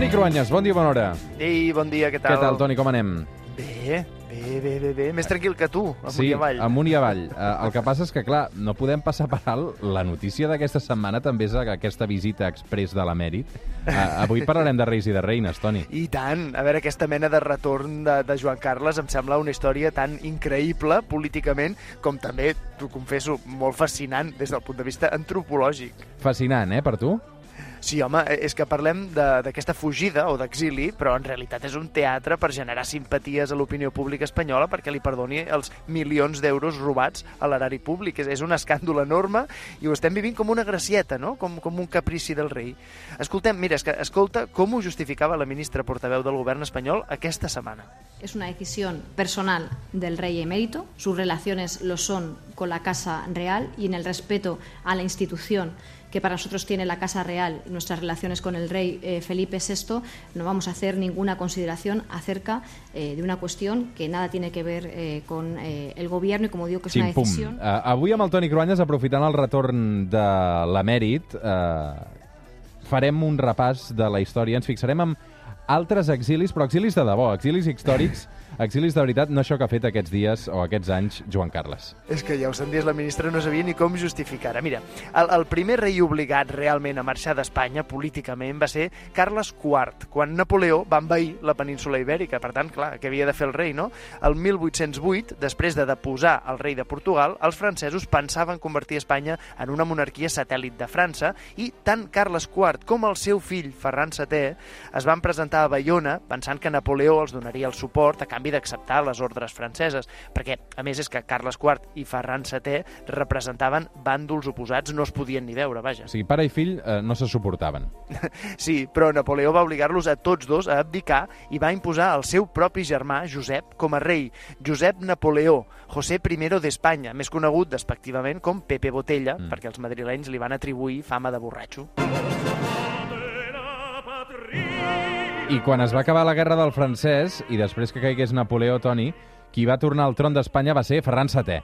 Toni Cruanyes, bon dia, bona hora. Ei, bon dia, què tal? Què tal, Toni, com anem? Bé, bé, bé, bé, bé. Més tranquil que tu, amunt sí, i avall. amunt i avall. Uh, el que passa és que, clar, no podem passar per alt. La notícia d'aquesta setmana també és aquesta visita express de l'emèrit. Uh, avui parlarem de reis i de reines, Toni. I tant. A veure, aquesta mena de retorn de, de Joan Carles em sembla una història tan increïble políticament com també, t'ho confesso, molt fascinant des del punt de vista antropològic. Fascinant, eh, per tu? Sí, home, eh, és que parlem d'aquesta fugida o d'exili, però en realitat és un teatre per generar simpaties a l'opinió pública espanyola perquè li perdoni els milions d'euros robats a l'erari públic. És, és un escàndol enorme i ho estem vivint com una gracieta, no? com, com un caprici del rei. Escoltem, mira, és que escolta com ho justificava la ministra portaveu del govern espanyol aquesta setmana. Es una decisión personal del rey emérito. Sus relaciones lo son con la Casa Real y en el respeto a la institución que para nosotros tiene la Casa Real y nuestras relaciones con el rey eh, Felipe VI, no vamos a hacer ninguna consideración acerca eh, de una cuestión que nada tiene que ver eh, con eh, el gobierno y como digo que es una Xim-pum. decisión. Uh, avui amb el Toni Cruanyes, aprofitant el retorn de l'emèrit, uh, farem un repàs de la història. Ens fixarem en altres exilis, però exilis de debò, exilis històrics, exilis de veritat, no això que ha fet aquests dies o aquests anys Joan Carles. És que ja ho senties, la ministra no sabia ni com justificar-ho. Mira, el, el primer rei obligat realment a marxar d'Espanya políticament va ser Carles IV, quan Napoleó va envair la península ibèrica. Per tant, clar, què havia de fer el rei, no? El 1808, després de deposar el rei de Portugal, els francesos pensaven convertir Espanya en una monarquia satèl·lit de França i tant Carles IV com el seu fill, Ferran VII, es van presentar a Bayona pensant que Napoleó els donaria el suport a canvi d'acceptar les ordres franceses, perquè, a més, és que Carles IV i Ferran VII representaven bàndols oposats, no es podien ni veure, vaja. O sigui, pare i fill eh, no se suportaven. Sí, però Napoleó va obligar-los a tots dos a abdicar i va imposar el seu propi germà, Josep, com a rei. Josep Napoleó, José I d'Espanya, més conegut despectivament com Pepe Botella, mm. perquè els madrilenys li van atribuir fama de borratxo. I quan es va acabar la guerra del francès, i després que caigués Napoleó, Toni, qui va tornar al tron d'Espanya va ser Ferran VII.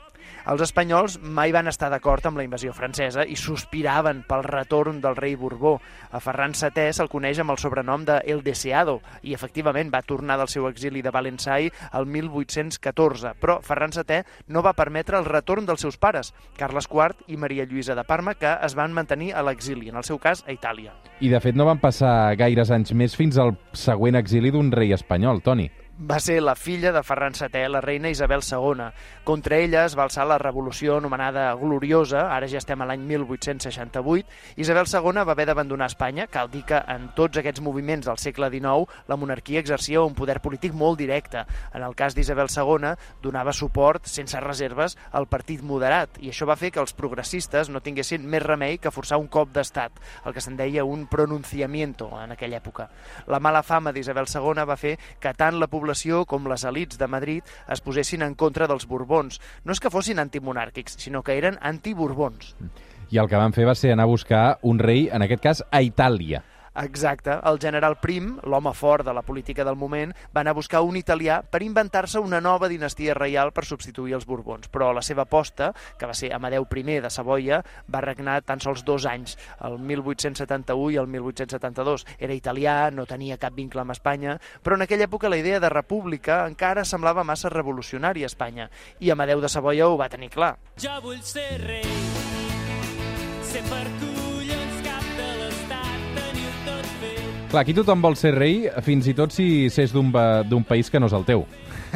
Els espanyols mai van estar d'acord amb la invasió francesa i sospiraven pel retorn del rei Borbó. A Ferran VII se'l coneix amb el sobrenom de El Deseado i efectivament va tornar del seu exili de Valensai el 1814, però Ferran VII no va permetre el retorn dels seus pares, Carles IV i Maria Lluïsa de Parma, que es van mantenir a l'exili, en el seu cas a Itàlia. I, de fet, no van passar gaires anys més fins al següent exili d'un rei espanyol, Toni. Va ser la filla de Ferran VII, la reina Isabel II. Contra ella es va alçar la revolució anomenada Gloriosa, ara ja estem a l'any 1868. Isabel II va haver d'abandonar Espanya. Cal dir que en tots aquests moviments del segle XIX la monarquia exercia un poder polític molt directe. En el cas d'Isabel II donava suport sense reserves al partit moderat i això va fer que els progressistes no tinguessin més remei que forçar un cop d'estat, el que se'n deia un pronunciamiento en aquella època. La mala fama d'Isabel II va fer que tant la població com les elites de Madrid es posessin en contra dels Borbons. No és que fossin antimonàrquics, sinó que eren antiborbons. I el que van fer va ser anar a buscar un rei, en aquest cas, a Itàlia. Exacte. El general Prim, l'home fort de la política del moment, va anar a buscar un italià per inventar-se una nova dinastia reial per substituir els Borbons. Però la seva aposta, que va ser Amadeu I de Savoia, va regnar tan sols dos anys, el 1871 i el 1872. Era italià, no tenia cap vincle amb Espanya, però en aquella època la idea de república encara semblava massa revolucionària a Espanya. I Amadeu de Savoia ho va tenir clar. Jo vull ser rei, ser per collons Clar, aquí tothom vol ser rei, fins i tot si s'és d'un país que no és el teu.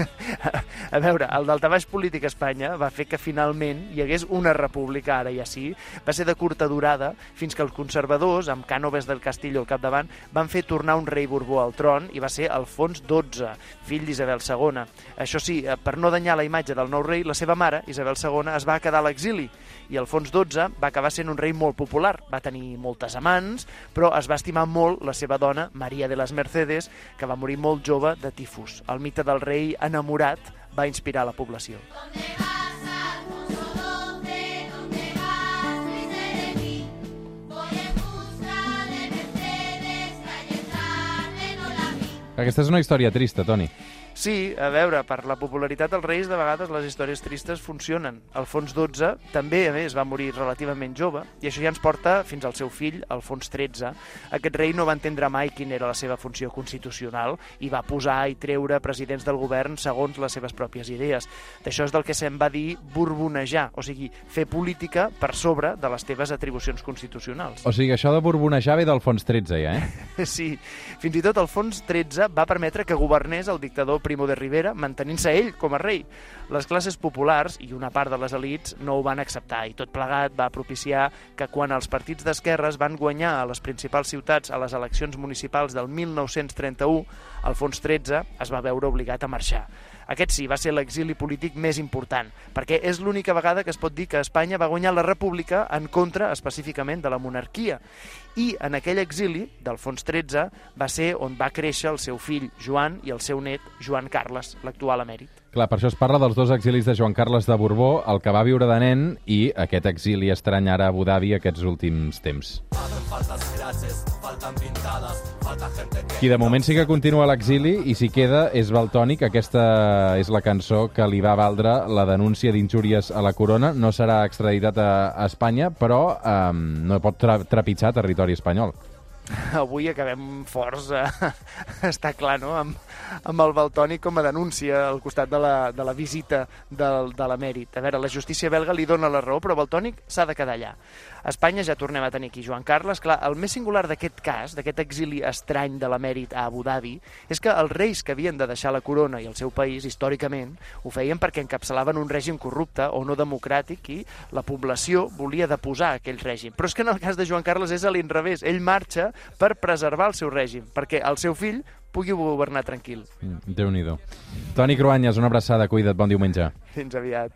A veure, el daltabaix polític a Espanya va fer que finalment hi hagués una república, ara ja sí, va ser de curta durada, fins que els conservadors, amb Cànoves del Castillo al capdavant, van fer tornar un rei Borbó al tron i va ser Alfons XII, fill d'Isabel II. Això sí, eh, per no danyar la imatge del nou rei, la seva mare, Isabel II, es va quedar a l'exili i Alfons XII va acabar sent un rei molt popular. Va tenir moltes amants, però es va estimar molt la seva dona, Maria de les Mercedes, que va morir molt jove de tifus. El mite del rei enamorat va inspirar la població. Aquesta és una història trista, Toni. Sí, a veure, per la popularitat dels reis de vegades les històries tristes funcionen. Alfons XII també, a més, va morir relativament jove i això ja ens porta fins al seu fill, Alfons XIII. Aquest rei no va entendre mai quina era la seva funció constitucional i va posar i treure presidents del govern segons les seves pròpies idees. D'això és del que se'n va dir borbonejar, o sigui, fer política per sobre de les teves atribucions constitucionals. O sigui, això de borbonejar ve d'Alfons XIII, ja, eh? Sí, fins i tot Alfons XIII va permetre que governés el dictador Primo de Rivera, mantenint-se ell com a rei. Les classes populars i una part de les elites no ho van acceptar i tot plegat va propiciar que quan els partits d'esquerres van guanyar a les principals ciutats a les eleccions municipals del 1931, Alfons XIII es va veure obligat a marxar. Aquest sí, va ser l'exili polític més important, perquè és l'única vegada que es pot dir que Espanya va guanyar la república en contra específicament de la monarquia. I en aquell exili d'Alfons XIII va ser on va créixer el seu fill Joan i el seu net Joan Carles, l'actual emèrit. Clar, per això es parla dels dos exilis de Joan Carles de Borbó, el que va viure de nen i aquest exili estrany ara a Abu Dhabi aquests últims temps. Qui de moment sí que continua l'exili i si queda és Baltònic. Aquesta és la cançó que li va valdre la denúncia d'injúries a la corona. No serà extraditat a Espanya, però eh, no pot tra trepitjar territori espanyol. Avui acabem forts, eh, està clar, no?, amb, amb el Baltoni com a denúncia al costat de la, de la visita del, de l'emèrit. A veure, la justícia belga li dona la raó, però Baltònic s'ha de quedar allà. A Espanya ja tornem a tenir aquí Joan Carles. Clar, el més singular d'aquest cas, d'aquest exili estrany de l'emèrit a Abu Dhabi, és que els reis que havien de deixar la corona i el seu país, històricament, ho feien perquè encapçalaven un règim corrupte o no democràtic i la població volia deposar aquell règim. Però és que en el cas de Joan Carles és a l'inrevés. Ell marxa per preservar el seu règim, perquè el seu fill pugui governar tranquil. Mm, Déu-n'hi-do. Toni Cruanyes, una abraçada, cuida't, bon diumenge. Fins aviat.